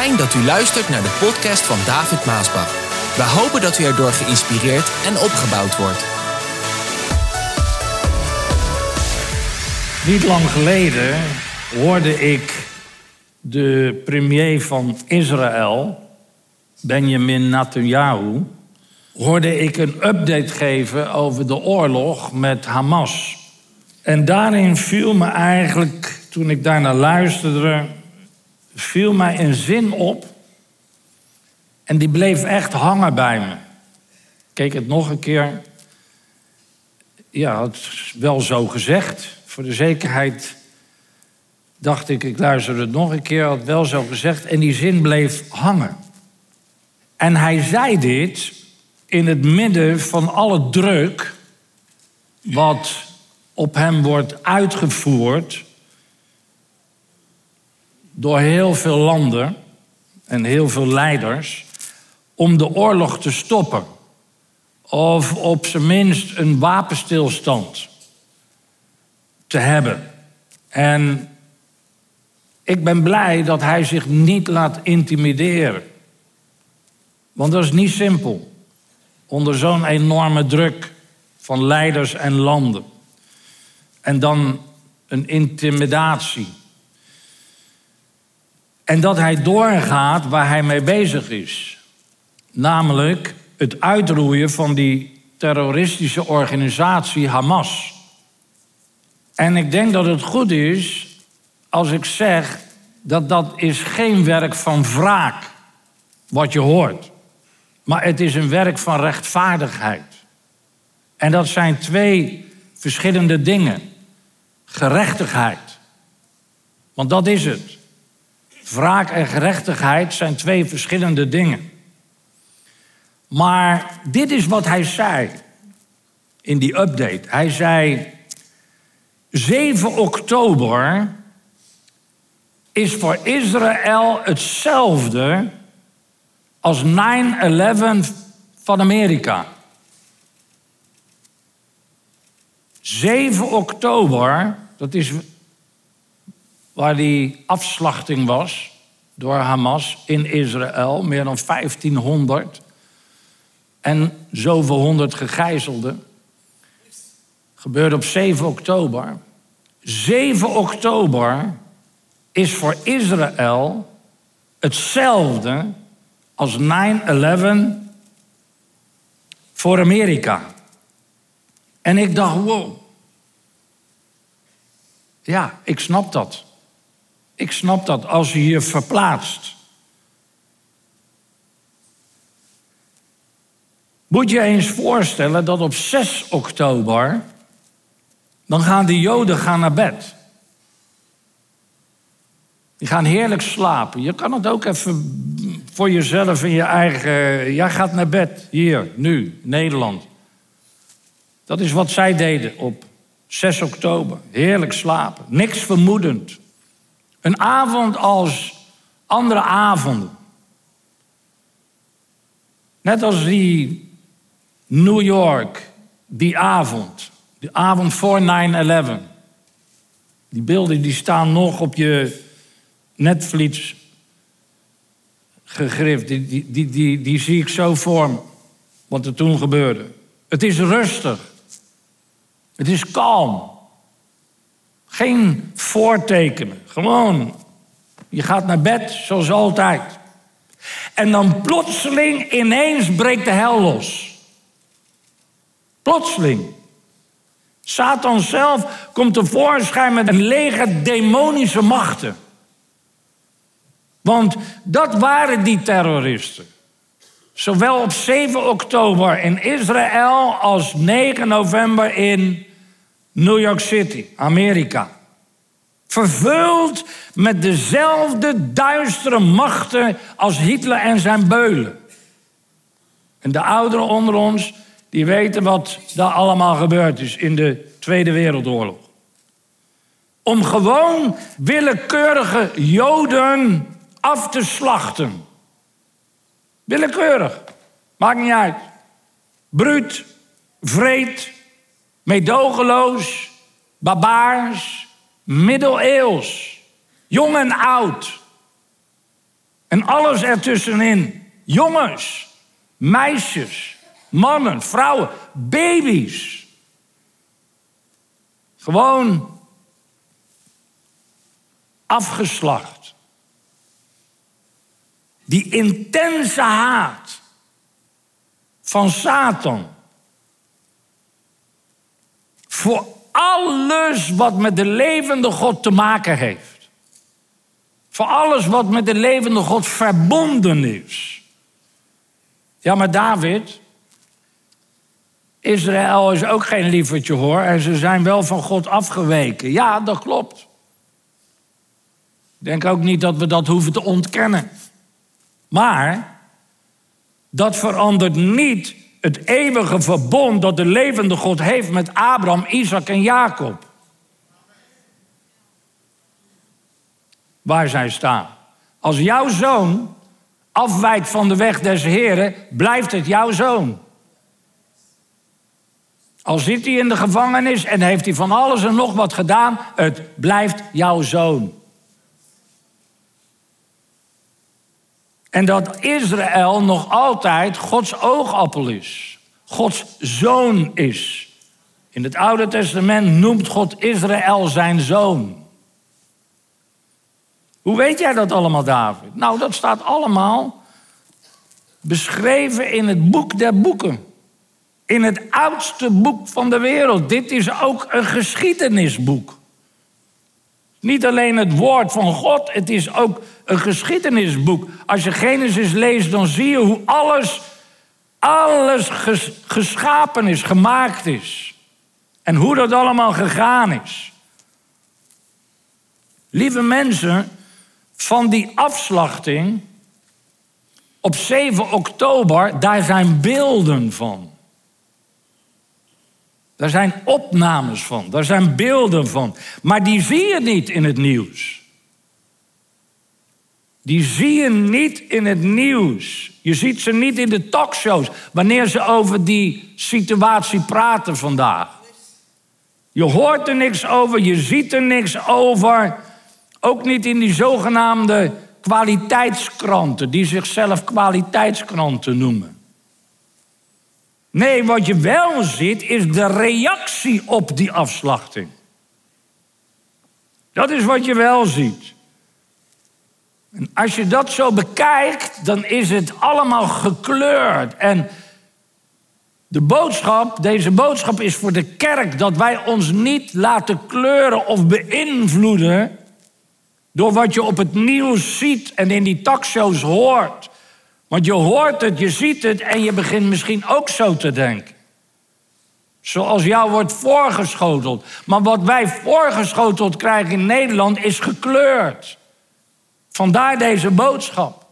Fijn dat u luistert naar de podcast van David Maasbach. We hopen dat u erdoor geïnspireerd en opgebouwd wordt. Niet lang geleden hoorde ik de premier van Israël, Benjamin Netanyahu, hoorde ik een update geven over de oorlog met Hamas. En daarin viel me eigenlijk, toen ik daarnaar luisterde, viel mij een zin op. En die bleef echt hangen bij me. Keek het nog een keer. Ja, is wel zo gezegd. Voor de zekerheid dacht ik, ik luisterde het nog een keer, had wel zo gezegd. En die zin bleef hangen. En hij zei dit in het midden van alle druk wat op hem wordt uitgevoerd door heel veel landen en heel veel leiders om de oorlog te stoppen. Of op zijn minst een wapenstilstand te hebben. En ik ben blij dat hij zich niet laat intimideren. Want dat is niet simpel. Onder zo'n enorme druk van leiders en landen. En dan een intimidatie. En dat hij doorgaat waar hij mee bezig is. Namelijk het uitroeien van die terroristische organisatie Hamas. En ik denk dat het goed is als ik zeg dat dat is geen werk van wraak wat je hoort. Maar het is een werk van rechtvaardigheid. En dat zijn twee verschillende dingen. Gerechtigheid. Want dat is het. Wraak en gerechtigheid zijn twee verschillende dingen. Maar dit is wat hij zei in die update. Hij zei: 7 oktober is voor Israël hetzelfde als 9-11 van Amerika. 7 oktober, dat is waar die afslachting was door Hamas in Israël, meer dan 1500 en zoveel honderd gegijzelden, gebeurde op 7 oktober. 7 oktober is voor Israël hetzelfde als 9-11 voor Amerika. En ik dacht, wow. Ja, ik snap dat. Ik snap dat als je je verplaatst. Moet je eens voorstellen dat op 6 oktober, dan gaan de Joden gaan naar bed. Die gaan heerlijk slapen. Je kan het ook even voor jezelf in je eigen. Jij gaat naar bed, hier, nu, Nederland. Dat is wat zij deden op 6 oktober. Heerlijk slapen, niks vermoedend. Een avond als andere avonden. Net als die New York, die avond. De avond voor 9-11. Die beelden die staan nog op je Netflix gegrift. Die, die, die, die, die zie ik zo voor. Wat er toen gebeurde. Het is rustig. Het is kalm. Geen voortekenen. Gewoon, je gaat naar bed zoals altijd. En dan plotseling ineens breekt de hel los. Plotseling. Satan zelf komt tevoorschijn met een leger demonische machten. Want dat waren die terroristen. Zowel op 7 oktober in Israël als 9 november in New York City, Amerika. Vervuld met dezelfde duistere machten als Hitler en zijn beulen. En de ouderen onder ons, die weten wat daar allemaal gebeurd is in de Tweede Wereldoorlog. Om gewoon willekeurige Joden af te slachten. Willekeurig. Maakt niet uit. Bruut, vreed, medogeloos, barbaars, middeleeuws, jong en oud. En alles ertussenin. Jongens, meisjes, mannen, vrouwen, baby's. Gewoon afgeslacht. Die intense haat van Satan. Voor alles wat met de levende God te maken heeft. Voor alles wat met de levende God verbonden is. Ja, maar David, Israël is ook geen lievertje hoor. En ze zijn wel van God afgeweken. Ja, dat klopt. Ik denk ook niet dat we dat hoeven te ontkennen. Maar dat verandert niet het eeuwige verbond dat de levende God heeft met Abraham, Isaac en Jacob. Waar zij staan. Als jouw zoon afwijkt van de weg des Heren, blijft het jouw zoon. Al zit hij in de gevangenis en heeft hij van alles en nog wat gedaan, het blijft jouw zoon. En dat Israël nog altijd Gods oogappel is. Gods zoon is. In het Oude Testament noemt God Israël zijn zoon. Hoe weet jij dat allemaal, David? Nou, dat staat allemaal beschreven in het boek der boeken. In het oudste boek van de wereld. Dit is ook een geschiedenisboek. Niet alleen het woord van God, het is ook een geschiedenisboek. Als je Genesis leest, dan zie je hoe alles, alles geschapen is, gemaakt is. En hoe dat allemaal gegaan is. Lieve mensen, van die afslachting op 7 oktober, daar zijn beelden van. Daar zijn opnames van, daar zijn beelden van. Maar die zie je niet in het nieuws. Die zie je niet in het nieuws. Je ziet ze niet in de talkshows wanneer ze over die situatie praten vandaag. Je hoort er niks over, je ziet er niks over. Ook niet in die zogenaamde kwaliteitskranten, die zichzelf kwaliteitskranten noemen. Nee, wat je wel ziet is de reactie op die afslachting. Dat is wat je wel ziet. En als je dat zo bekijkt, dan is het allemaal gekleurd. En de boodschap, deze boodschap is voor de kerk dat wij ons niet laten kleuren of beïnvloeden door wat je op het nieuws ziet en in die talkshows hoort. Want je hoort het, je ziet het en je begint misschien ook zo te denken. Zoals jou wordt voorgeschoteld. Maar wat wij voorgeschoteld krijgen in Nederland is gekleurd. Vandaar deze boodschap.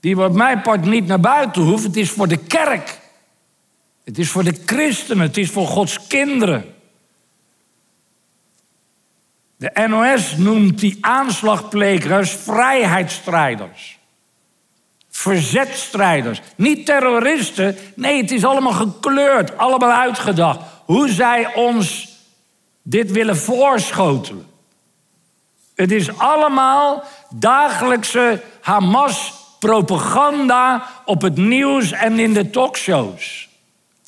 Die wat mij part niet naar buiten hoeft. Het is voor de kerk. Het is voor de christenen. Het is voor Gods kinderen. De NOS noemt die aanslagplegers vrijheidsstrijders. Verzetstrijders. Niet terroristen. Nee, het is allemaal gekleurd. Allemaal uitgedacht. Hoe zij ons dit willen voorschotelen. Het is allemaal dagelijkse Hamas-propaganda op het nieuws en in de talkshows.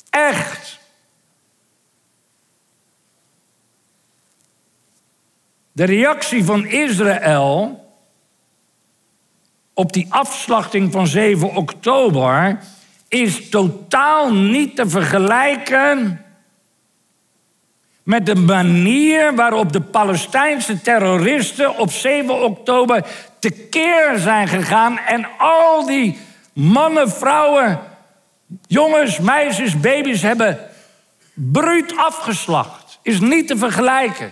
Echt. De reactie van Israël op die afslachting van 7 oktober is totaal niet te vergelijken met de manier waarop de Palestijnse terroristen op 7 oktober tekeer zijn gegaan en al die mannen, vrouwen, jongens, meisjes, baby's hebben bruut afgeslacht. Is niet te vergelijken.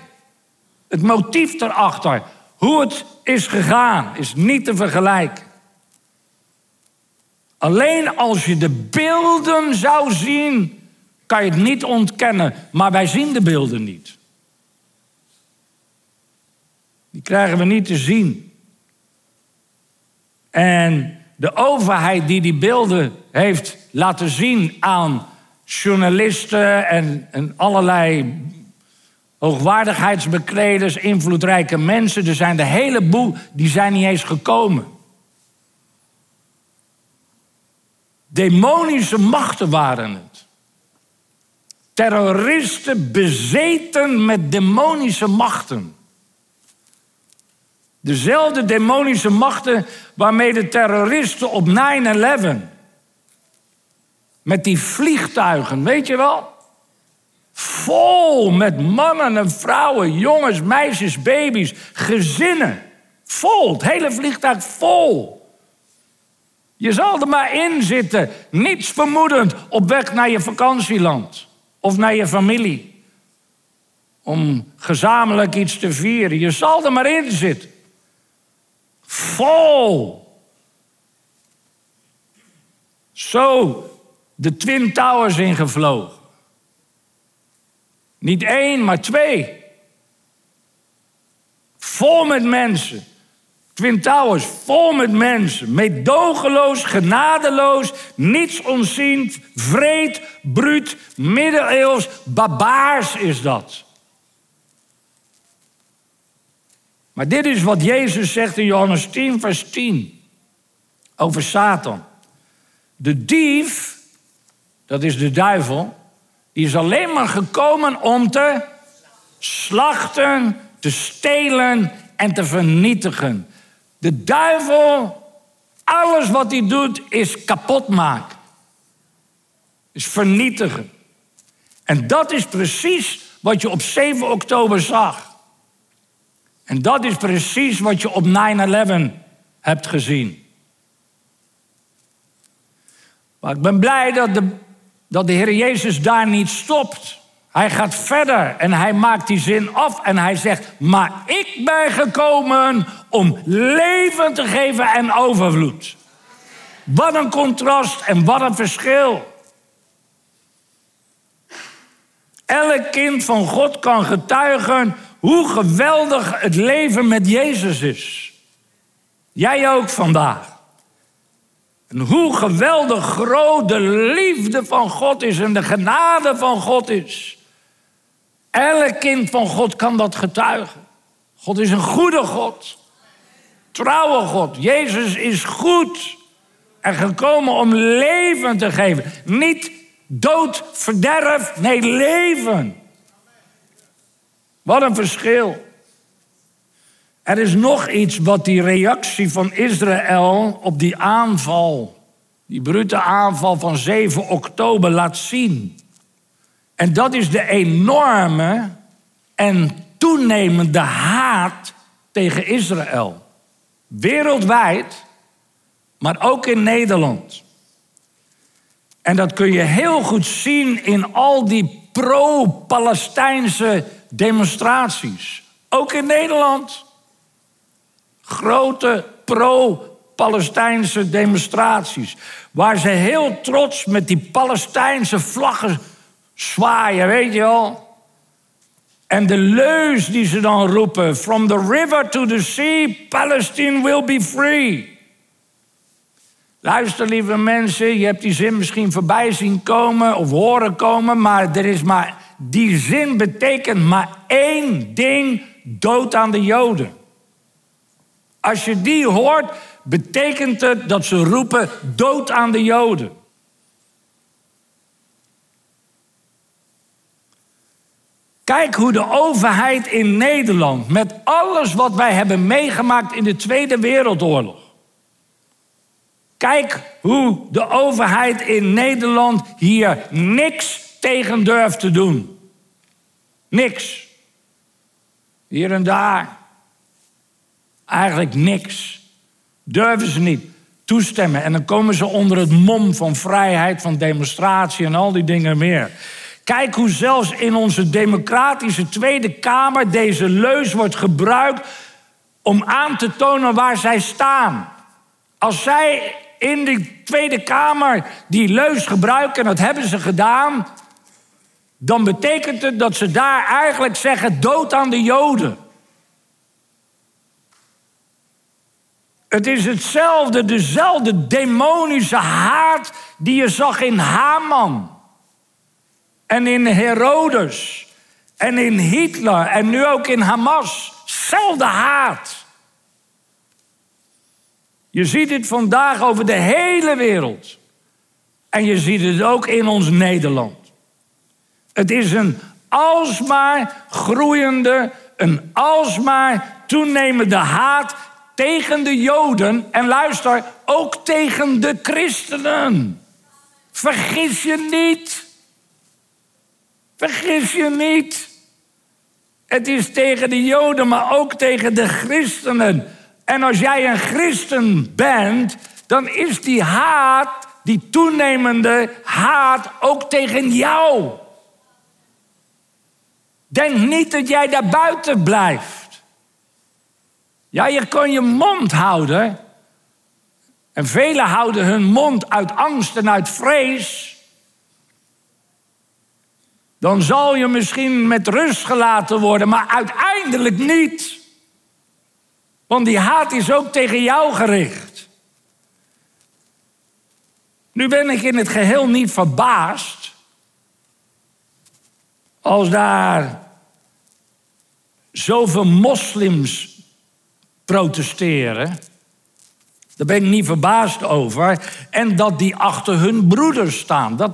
Het motief erachter, hoe het is gegaan, is niet te vergelijken. Alleen als je de beelden zou zien kan je het niet ontkennen, maar wij zien de beelden niet. Die krijgen we niet te zien. En de overheid die die beelden heeft laten zien aan journalisten en, en allerlei hoogwaardigheidsbekleders, invloedrijke mensen. Er zijn de hele boel, die zijn niet eens gekomen. Demonische machten waren het. Terroristen bezeten met demonische machten. Dezelfde demonische machten waarmee de terroristen op 9-11. Met die vliegtuigen, weet je wel? Vol met mannen en vrouwen, jongens, meisjes, baby's, gezinnen. Vol, het hele vliegtuig vol. Je zal er maar in zitten, niets vermoedend, op weg naar je vakantieland of naar je familie. Om gezamenlijk iets te vieren. Je zal er maar in zitten. Vol. Zo de Twin Towers ingevlogen. Niet één, maar twee. Vol met mensen. Twin Towers, vol met mensen. Meedogenloos, genadeloos, niets onziend, vreed, bruut, middeleeuws, barbaars is dat. Maar dit is wat Jezus zegt in Johannes 10, vers 10. Over Satan. De dief, dat is de duivel, die is alleen maar gekomen om te slachten, te stelen en te vernietigen. De duivel, alles wat hij doet, is kapot maken. Is vernietigen. En dat is precies wat je op 7 oktober zag. En dat is precies wat je op 9-11 hebt gezien. Maar ik ben blij dat de, dat de Heer Jezus daar niet stopt. Hij gaat verder en hij maakt die zin af en hij zegt: Maar ik ben gekomen om leven te geven en overvloed. Wat een contrast en wat een verschil. Elk kind van God kan getuigen hoe geweldig het leven met Jezus is. Jij ook vandaag. Hoe geweldig groot de liefde van God is en de genade van God is. Elk kind van God kan dat getuigen. God is een goede God. Trouwe God. Jezus is goed. En gekomen om leven te geven. Niet dood, verderf, nee, leven. Wat een verschil. Er is nog iets wat die reactie van Israël op die aanval, die brute aanval van 7 oktober laat zien. En dat is de enorme en toenemende haat tegen Israël. Wereldwijd, maar ook in Nederland. En dat kun je heel goed zien in al die pro-Palestijnse demonstraties. Ook in Nederland. Grote pro-Palestijnse demonstraties. Waar ze heel trots met die Palestijnse vlaggen zwaaien, weet je wel. En de leus die ze dan roepen: From the river to the sea, Palestine will be free. Luister, lieve mensen, je hebt die zin misschien voorbij zien komen of horen komen, maar er is maar die zin betekent maar één ding: dood aan de Joden. Als je die hoort, betekent het dat ze roepen dood aan de Joden. Kijk hoe de overheid in Nederland, met alles wat wij hebben meegemaakt in de Tweede Wereldoorlog. Kijk hoe de overheid in Nederland hier niks tegen durft te doen. Niks. Hier en daar. Eigenlijk niks. Durven ze niet toestemmen. En dan komen ze onder het mom van vrijheid, van demonstratie en al die dingen meer. Kijk hoe zelfs in onze democratische Tweede Kamer deze leus wordt gebruikt om aan te tonen waar zij staan. Als zij in de Tweede Kamer die leus gebruiken, en dat hebben ze gedaan, dan betekent het dat ze daar eigenlijk zeggen: dood aan de Joden. Het is hetzelfde, dezelfde demonische haat die je zag in Haman en in Herodes en in Hitler en nu ook in Hamas. Zelfde haat. Je ziet het vandaag over de hele wereld. En je ziet het ook in ons Nederland. Het is een alsmaar groeiende, een alsmaar toenemende haat tegen de Joden. En luister, ook tegen de christenen. Vergis je niet. Vergis je niet. Het is tegen de Joden, maar ook tegen de christenen. En als jij een christen bent, dan is die haat, die toenemende haat, ook tegen jou. Denk niet dat jij daar buiten blijft. Ja, je kan je mond houden. En velen houden hun mond uit angst en uit vrees. Dan zal je misschien met rust gelaten worden, maar uiteindelijk niet. Want die haat is ook tegen jou gericht. Nu ben ik in het geheel niet verbaasd als daar zoveel moslims protesteren. Daar ben ik niet verbaasd over. En dat die achter hun broeders staan. Dat,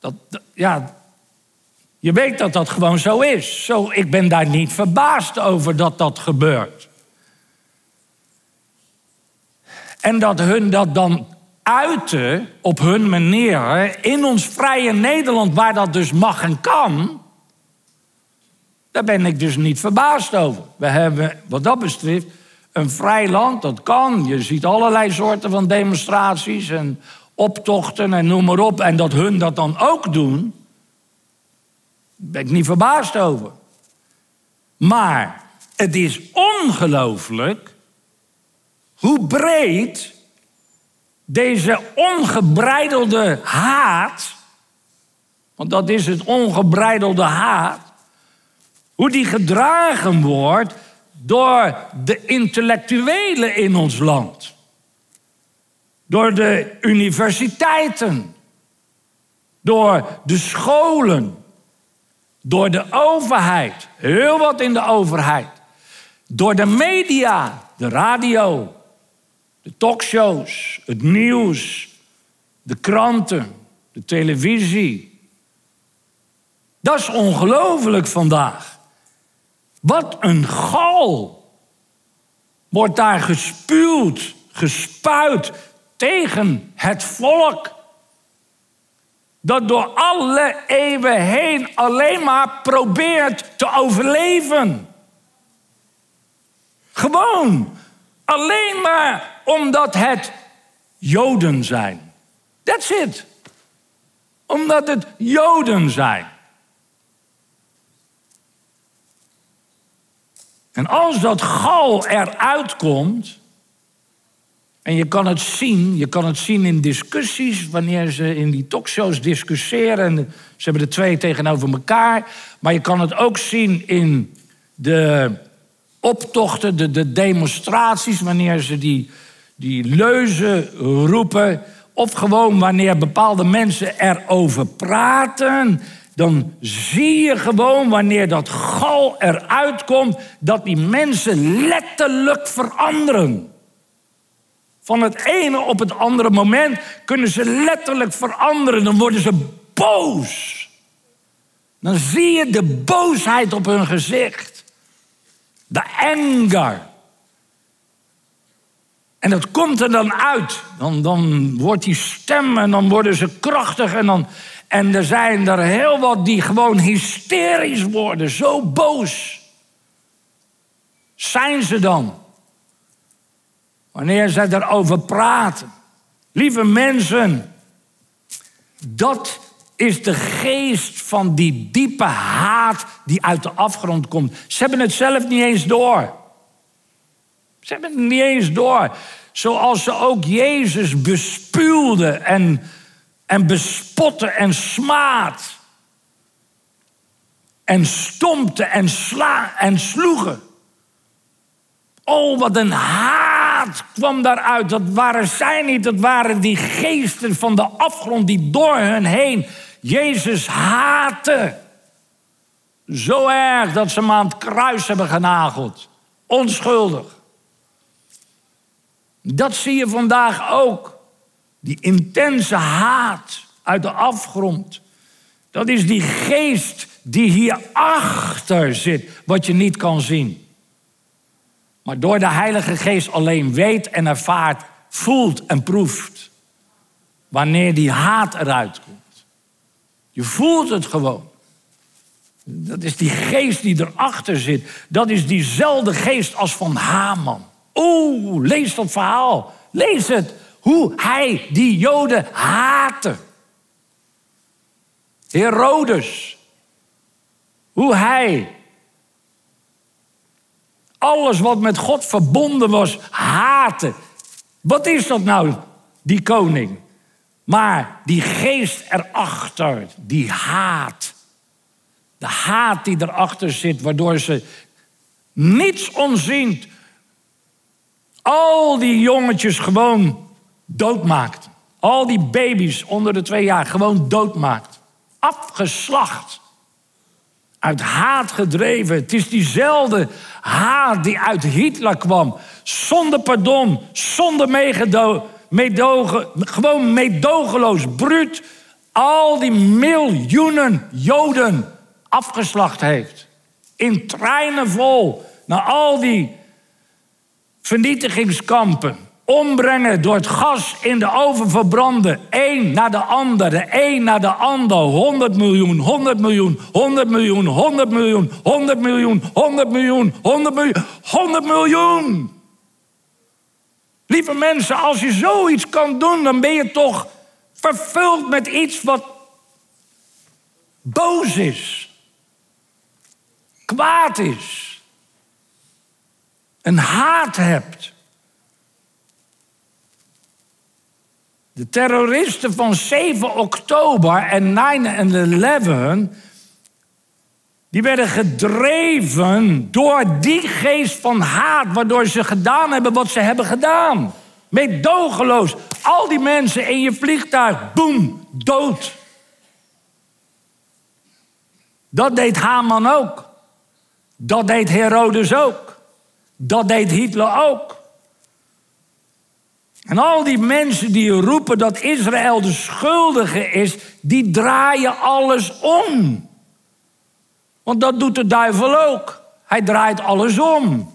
dat, ja, je weet dat dat gewoon zo is. Zo, ik ben daar niet verbaasd over dat dat gebeurt. En dat hun dat dan uiten op hun manier in ons vrije Nederland, waar dat dus mag en kan. Daar ben ik dus niet verbaasd over. We hebben wat dat betreft een vrij land, dat kan. Je ziet allerlei soorten van demonstraties en optochten en noem maar op. En dat hun dat dan ook doen, ben ik niet verbaasd over. Maar het is ongelooflijk hoe breed deze ongebreidelde haat, want dat is het ongebreidelde haat, hoe die gedragen wordt door de intellectuelen in ons land. Door de universiteiten. Door de scholen. Door de overheid. Heel wat in de overheid. Door de media. De radio. De talkshows. Het nieuws. De kranten. De televisie. Dat is ongelooflijk vandaag. Wat een gal wordt daar gespuwd, gespuit tegen het volk. Dat door alle eeuwen heen alleen maar probeert te overleven. Gewoon. Alleen maar omdat het Joden zijn. That's it. Omdat het Joden zijn. En als dat gal eruit komt, en je kan het zien, je kan het zien in discussies, wanneer ze in die talkshows discussiëren. En ze hebben de twee tegenover elkaar. Maar je kan het ook zien in de optochten, de, de demonstraties, wanneer ze die, die leuzen roepen. Of gewoon wanneer bepaalde mensen erover praten dan zie je gewoon wanneer dat gal eruit komt, dat die mensen letterlijk veranderen. Van het ene op het andere moment kunnen ze letterlijk veranderen. Dan worden ze boos. Dan zie je de boosheid op hun gezicht. De anger. En dat komt er dan uit. Dan, dan wordt die stem en dan worden ze krachtig en dan, en er zijn er heel wat die gewoon hysterisch worden, zo boos. Zijn ze dan? Wanneer zij erover praten. Lieve mensen, dat is de geest van die diepe haat die uit de afgrond komt. Ze hebben het zelf niet eens door. Ze hebben het niet eens door. Zoals ze ook Jezus bespuwden en en bespotten en smaad. En stompte en, sla en sloegen. Oh, wat een haat kwam daaruit. Dat waren zij niet, dat waren die geesten van de afgrond die door hun heen Jezus haatten. Zo erg dat ze hem aan het kruis hebben genageld. Onschuldig. Dat zie je vandaag ook. Die intense haat uit de afgrond. Dat is die geest die hierachter zit, wat je niet kan zien. Maar door de Heilige Geest alleen weet en ervaart, voelt en proeft. Wanneer die haat eruit komt. Je voelt het gewoon. Dat is die geest die erachter zit. Dat is diezelfde geest als van Haman. Oeh, lees dat verhaal. Lees het. Hoe hij die Joden haatte. Herodes. Hoe hij alles wat met God verbonden was, haatte. Wat is dat nou, die koning? Maar die geest erachter, die haat. De haat die erachter zit, waardoor ze niets onziend al die jongetjes gewoon doodmaakt. Al die baby's onder de twee jaar gewoon doodmaakt. Afgeslacht. Uit haat gedreven. Het is diezelfde haat die uit Hitler kwam. Zonder pardon, zonder meedogen, gewoon meedogenloos, bruut. Al die miljoenen Joden afgeslacht heeft. In treinen vol naar al die vernietigingskampen. Ombrengen door het gas in de oven verbranden. Eén naar de ander, de een naar de ander. 100 miljoen, 100 miljoen, 100 miljoen, 100 miljoen, 100 miljoen, 100 miljoen, 100 miljoen, 100 miljoen. Lieve mensen, als je zoiets kan doen, dan ben je toch vervuld met iets wat boos is, kwaad is een haat hebt. De terroristen van 7 oktober en 9-11, die werden gedreven door die geest van haat, waardoor ze gedaan hebben wat ze hebben gedaan. Meedogenloos. Al die mensen in je vliegtuig, boem, dood. Dat deed Haman ook. Dat deed Herodes ook. Dat deed Hitler ook. En al die mensen die roepen dat Israël de schuldige is, die draaien alles om. Want dat doet de duivel ook. Hij draait alles om.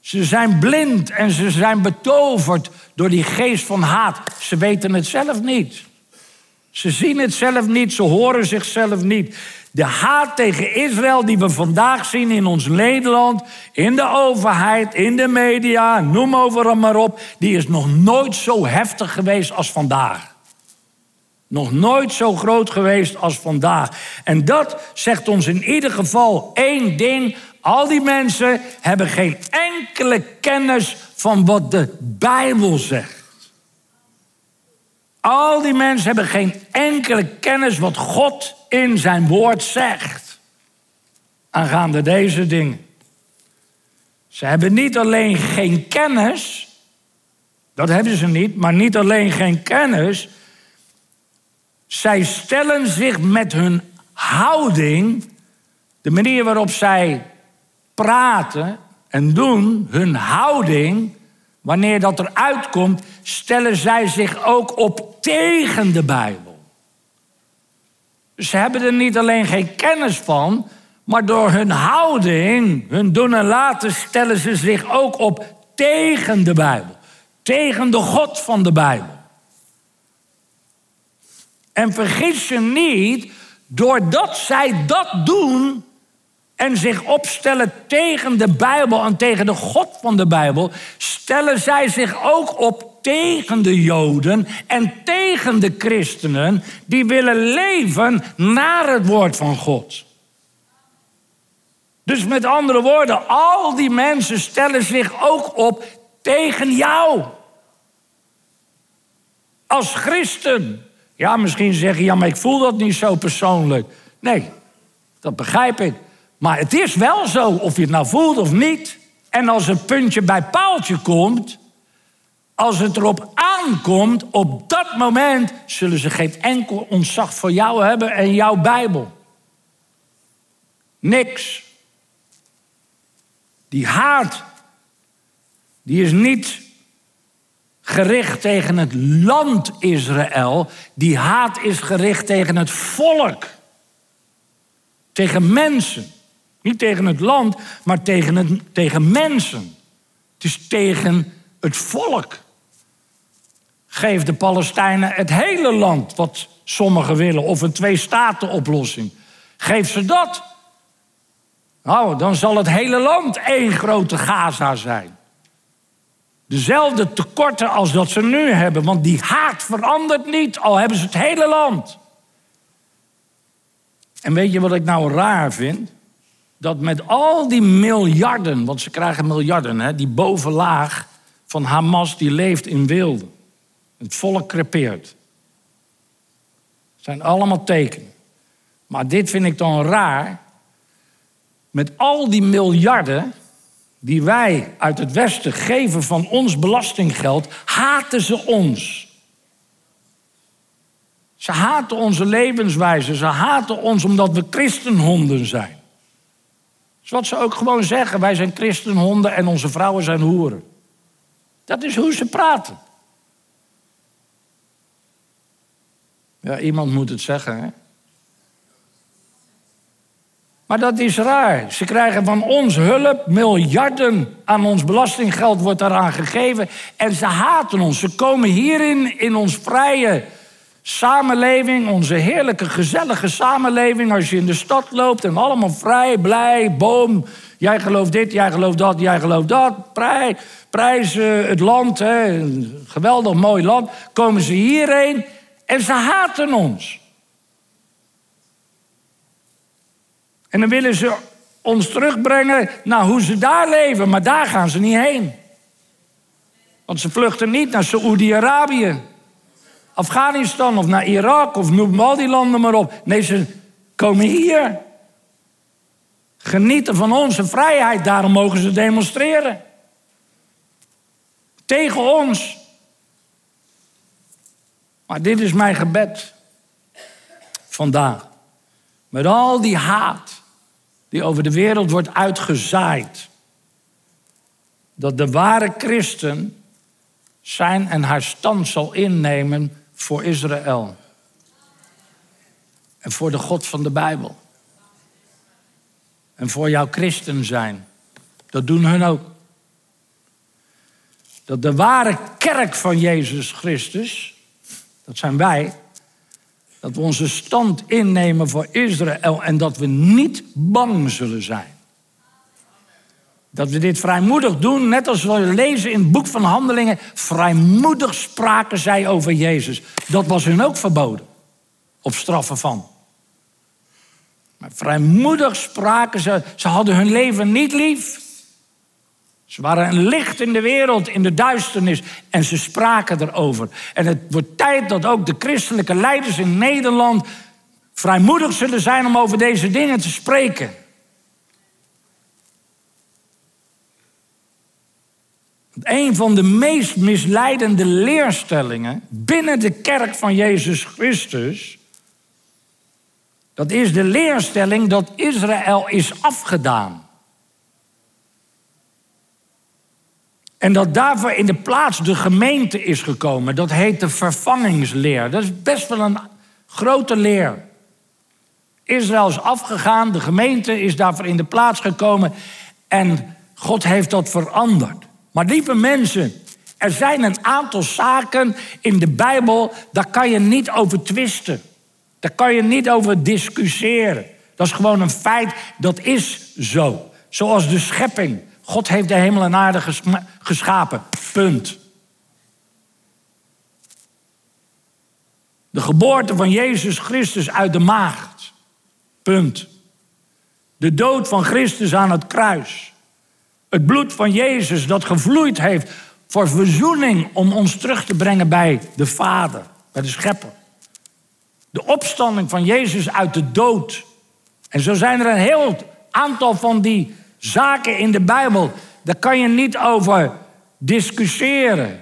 Ze zijn blind en ze zijn betoverd door die geest van haat. Ze weten het zelf niet. Ze zien het zelf niet, ze horen zichzelf niet. De haat tegen Israël die we vandaag zien in ons Nederland, in de overheid, in de media, noem overal maar op, die is nog nooit zo heftig geweest als vandaag. Nog nooit zo groot geweest als vandaag. En dat zegt ons in ieder geval één ding. Al die mensen hebben geen enkele kennis van wat de Bijbel zegt. Al die mensen hebben geen enkele kennis wat God in zijn woord zegt. Aangaande deze dingen. Ze hebben niet alleen geen kennis, dat hebben ze niet, maar niet alleen geen kennis. Zij stellen zich met hun houding, de manier waarop zij praten en doen, hun houding, wanneer dat eruit komt, stellen zij zich ook op tegen de Bijbel. Ze hebben er niet alleen geen kennis van, maar door hun houding, hun doen en laten, stellen ze zich ook op tegen de Bijbel. Tegen de God van de Bijbel. En vergis je niet, doordat zij dat doen en zich opstellen tegen de Bijbel en tegen de God van de Bijbel, stellen zij zich ook op tegen de Joden en tegen de christenen die willen leven naar het woord van God. Dus met andere woorden, al die mensen stellen zich ook op tegen jou. Als christen. Ja, misschien zeggen, ja, maar ik voel dat niet zo persoonlijk. Nee, dat begrijp ik. Maar het is wel zo, of je het nou voelt of niet. En als een puntje bij paaltje komt, als het erop aankomt, op dat moment zullen ze geen enkel ontzag voor jou hebben en jouw Bijbel. Niks. Die haat, die is niet gericht tegen het land Israël. Die haat is gericht tegen het volk. Tegen mensen. Niet tegen het land, maar tegen, het, tegen mensen. Het is tegen het volk. Geef de Palestijnen het hele land, wat sommigen willen, of een twee-staten-oplossing. Geef ze dat. Nou, dan zal het hele land één grote Gaza zijn. Dezelfde tekorten als dat ze nu hebben, want die haat verandert niet, al hebben ze het hele land. En weet je wat ik nou raar vind? Dat met al die miljarden, want ze krijgen miljarden, hè, die bovenlaag van Hamas die leeft in wilde. Het volk crepeert. Het zijn allemaal tekenen. Maar dit vind ik dan raar. Met al die miljarden die wij uit het Westen geven van ons belastinggeld, haten ze ons. Ze haten onze levenswijze. Ze haten ons omdat we christenhonden zijn. Dat is wat ze ook gewoon zeggen. Wij zijn christenhonden en onze vrouwen zijn hoeren. Dat is hoe ze praten. Ja, iemand moet het zeggen, hè? Maar dat is raar. Ze krijgen van ons hulp, miljarden aan ons belastinggeld wordt daaraan gegeven. En ze haten ons. Ze komen hierin, in ons vrije samenleving, onze heerlijke, gezellige samenleving. Als je in de stad loopt en allemaal vrij, blij, boom. Jij gelooft dit, jij gelooft dat, jij gelooft dat. Prij, prijs het land, hè, geweldig mooi land. Komen ze hierheen en ze haten ons. En dan willen ze ons terugbrengen naar hoe ze daar leven, maar daar gaan ze niet heen. Want ze vluchten niet naar Saoedi-Arabië, Afghanistan of naar Irak of noem al die landen maar op. Nee, ze komen hier. Genieten van onze vrijheid, daarom mogen ze demonstreren. Tegen ons. Maar dit is mijn gebed vandaag. Met al die haat die over de wereld wordt uitgezaaid. Dat de ware christen zijn en haar stand zal innemen voor Israël. En voor de God van de Bijbel. En voor jouw christen zijn. Dat doen hun ook. Dat de ware kerk van Jezus Christus, dat zijn wij, dat we onze stand innemen voor Israël en dat we niet bang zullen zijn. Dat we dit vrijmoedig doen, net als we lezen in het boek van Handelingen. Vrijmoedig spraken zij over Jezus. Dat was hun ook verboden. Op straffen van. Maar vrijmoedig spraken ze. Ze hadden hun leven niet lief. Ze waren een licht in de wereld, in de duisternis. En ze spraken erover. En het wordt tijd dat ook de christelijke leiders in Nederland vrijmoedig zullen zijn om over deze dingen te spreken. Een van de meest misleidende leerstellingen binnen de kerk van Jezus Christus, dat is de leerstelling dat Israël is afgedaan. En dat daarvoor in de plaats de gemeente is gekomen. Dat heet de vervangingsleer. Dat is best wel een grote leer. Israël is afgegaan, de gemeente is daarvoor in de plaats gekomen. En God heeft dat veranderd. Maar lieve mensen, er zijn een aantal zaken in de Bijbel, daar kan je niet over twisten. Daar kan je niet over discussiëren. Dat is gewoon een feit, dat is zo. Zoals de schepping. God heeft de hemel en aarde geschapen. Punt. De geboorte van Jezus Christus uit de maagd. Punt. De dood van Christus aan het kruis. Het bloed van Jezus dat gevloeid heeft voor verzoening om ons terug te brengen bij de Vader, bij de Schepper. De opstanding van Jezus uit de dood. En zo zijn er een heel aantal van die zaken in de Bijbel, daar kan je niet over discussiëren.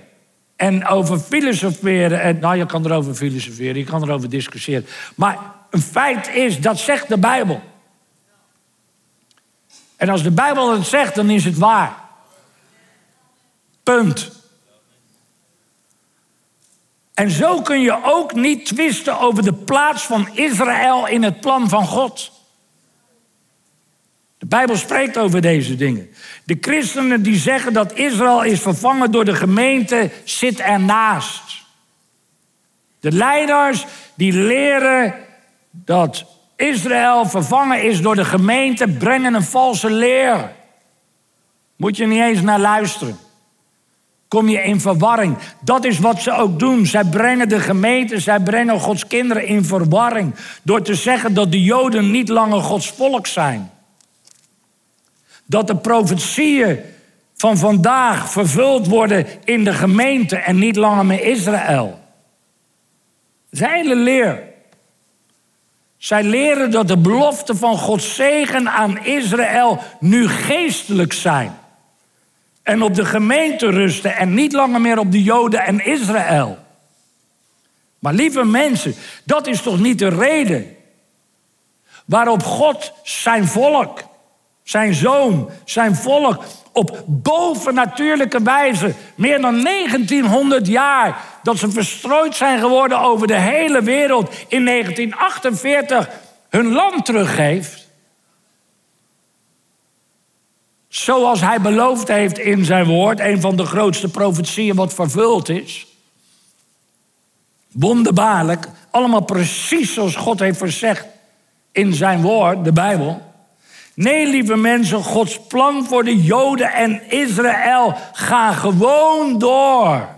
En over filosoferen. En, nou, je kan erover filosoferen, je kan erover discussiëren. Maar een feit is, dat zegt de Bijbel. En als de Bijbel het zegt, dan is het waar. Punt. En zo kun je ook niet twisten over de plaats van Israël in het plan van God. Bijbel spreekt over deze dingen. De christenen die zeggen dat Israël is vervangen door de gemeente, zit ernaast. De leiders die leren dat Israël vervangen is door de gemeente, brengen een valse leer. Moet je niet eens naar luisteren. Kom je in verwarring. Dat is wat ze ook doen. Zij brengen de gemeente, zij brengen Gods kinderen in verwarring. Door te zeggen dat de Joden niet langer Gods volk zijn. Dat de profetieën van vandaag vervuld worden in de gemeente en niet langer met Israël. Hele leer. Zij leren dat de beloften van Gods zegen aan Israël nu geestelijk zijn. En op de gemeente rusten en niet langer meer op de Joden en Israël. Maar lieve mensen, dat is toch niet de reden waarop God zijn volk, zijn zoon, zijn volk op bovennatuurlijke wijze, meer dan 1900 jaar, dat ze verstrooid zijn geworden over de hele wereld, in 1948 hun land teruggeeft. Zoals hij beloofd heeft in zijn woord, een van de grootste profetieën wat vervuld is. Wonderbaarlijk, allemaal precies zoals God heeft verzegd in zijn woord, de Bijbel. Nee, lieve mensen, Gods plan voor de Joden en Israël gaat gewoon door.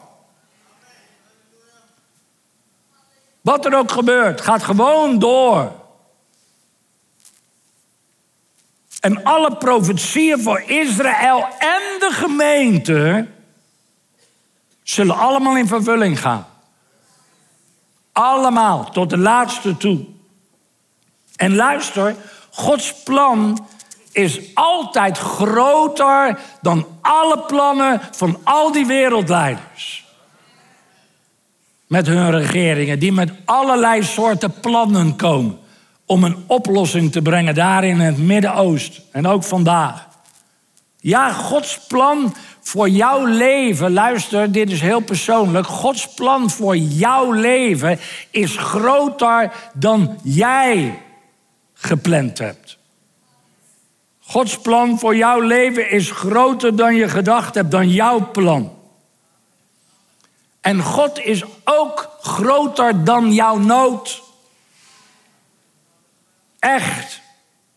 Wat er ook gebeurt, gaat gewoon door. En alle profetieën voor Israël en de gemeente zullen allemaal in vervulling gaan. Allemaal, tot de laatste toe. En luister, Gods plan is altijd groter dan alle plannen van al die wereldleiders. Met hun regeringen, die met allerlei soorten plannen komen om een oplossing te brengen daar in het Midden-Oosten en ook vandaag. Ja, Gods plan voor jouw leven, luister, dit is heel persoonlijk. Gods plan voor jouw leven is groter dan jij gepland hebt. Gods plan voor jouw leven is groter dan je gedacht hebt, dan jouw plan. En God is ook groter dan jouw nood. Echt.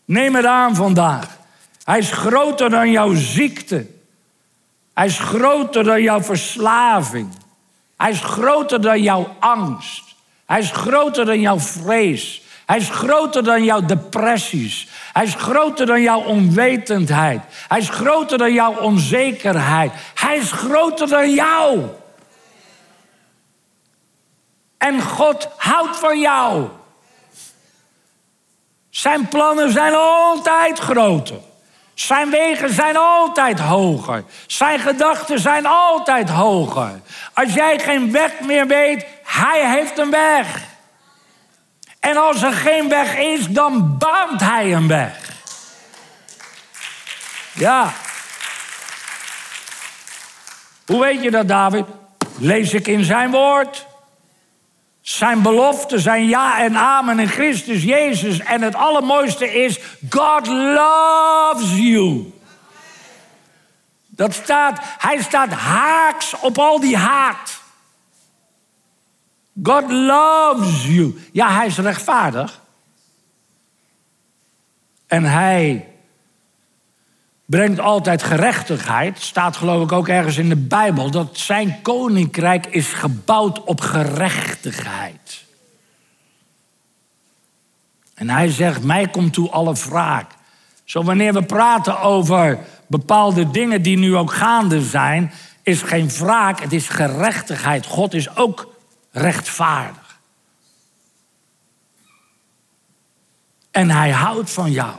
Neem het aan vandaag. Hij is groter dan jouw ziekte. Hij is groter dan jouw verslaving. Hij is groter dan jouw angst. Hij is groter dan jouw vrees. Hij is groter dan jouw depressies. Hij is groter dan jouw onwetendheid. Hij is groter dan jouw onzekerheid. Hij is groter dan jou. En God houdt van jou. Zijn plannen zijn altijd groter. Zijn wegen zijn altijd hoger. Zijn gedachten zijn altijd hoger. Als jij geen weg meer weet, hij heeft een weg. En als er geen weg is, dan baant hij een weg. Ja. Hoe weet je dat, David? Lees ik in zijn woord. Zijn belofte zijn ja en amen in Christus Jezus. En het allermooiste is, God loves you. Dat staat, hij staat haaks op al die haat. God loves you. Ja, hij is rechtvaardig. En hij brengt altijd gerechtigheid. Staat geloof ik ook ergens in de Bijbel dat zijn koninkrijk is gebouwd op gerechtigheid. En hij zegt: Mij komt toe alle wraak. Zo wanneer we praten over bepaalde dingen die nu ook gaande zijn, is geen wraak, het is gerechtigheid. God is ook rechtvaardig. En hij houdt van jou.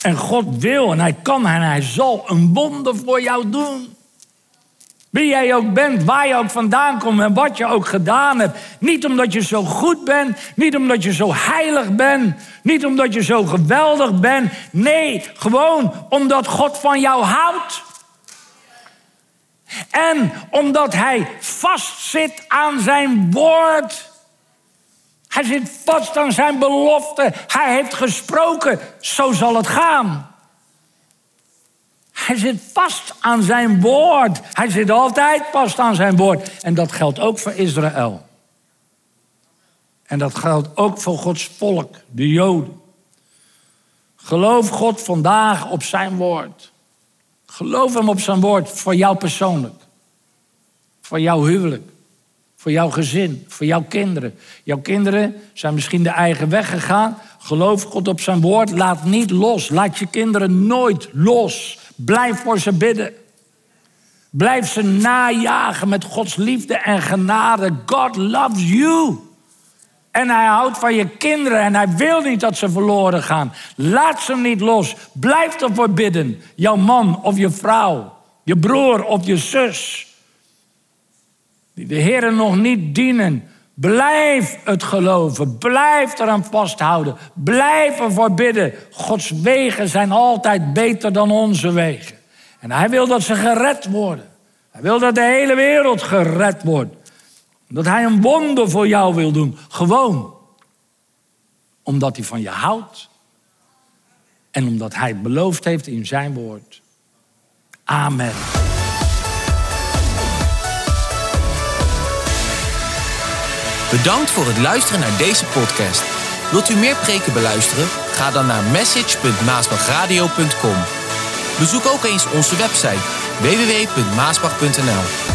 En God wil en hij kan en hij zal een wonder voor jou doen. Wie jij ook bent, waar je ook vandaan komt en wat je ook gedaan hebt. Niet omdat je zo goed bent, niet omdat je zo heilig bent, niet omdat je zo geweldig bent. Nee, gewoon omdat God van jou houdt. En omdat Hij vastzit aan zijn woord. Hij zit vast aan zijn belofte. Hij heeft gesproken, zo zal het gaan. Hij zit vast aan zijn woord. Hij zit altijd vast aan zijn woord. En dat geldt ook voor Israël. En dat geldt ook voor Gods volk, de Joden. Geloof God vandaag op zijn woord. Geloof hem op zijn woord voor jou persoonlijk. Voor jouw huwelijk. Voor jouw gezin. Voor jouw kinderen. Jouw kinderen zijn misschien de eigen weg gegaan. Geloof God op zijn woord. Laat niet los. Laat je kinderen nooit los. Blijf voor ze bidden. Blijf ze najagen met Gods liefde en genade. God loves you. En hij houdt van je kinderen en hij wil niet dat ze verloren gaan. Laat ze niet los. Blijf ervoor bidden. Jouw man of je vrouw, je broer of je zus. Die de Heer nog niet dienen. Blijf het geloven. Blijf eraan vasthouden. Blijf ervoor bidden. Gods wegen zijn altijd beter dan onze wegen. En hij wil dat ze gered worden. Hij wil dat de hele wereld gered wordt. Dat hij een wonder voor jou wil doen. Gewoon. Omdat hij van je houdt. En omdat hij het beloofd heeft in zijn woord. Amen. Bedankt voor het luisteren naar deze podcast. Wilt u meer preken beluisteren? Ga dan naar message.maasbachradio.com. Bezoek ook eens onze website www.maasbach.nl.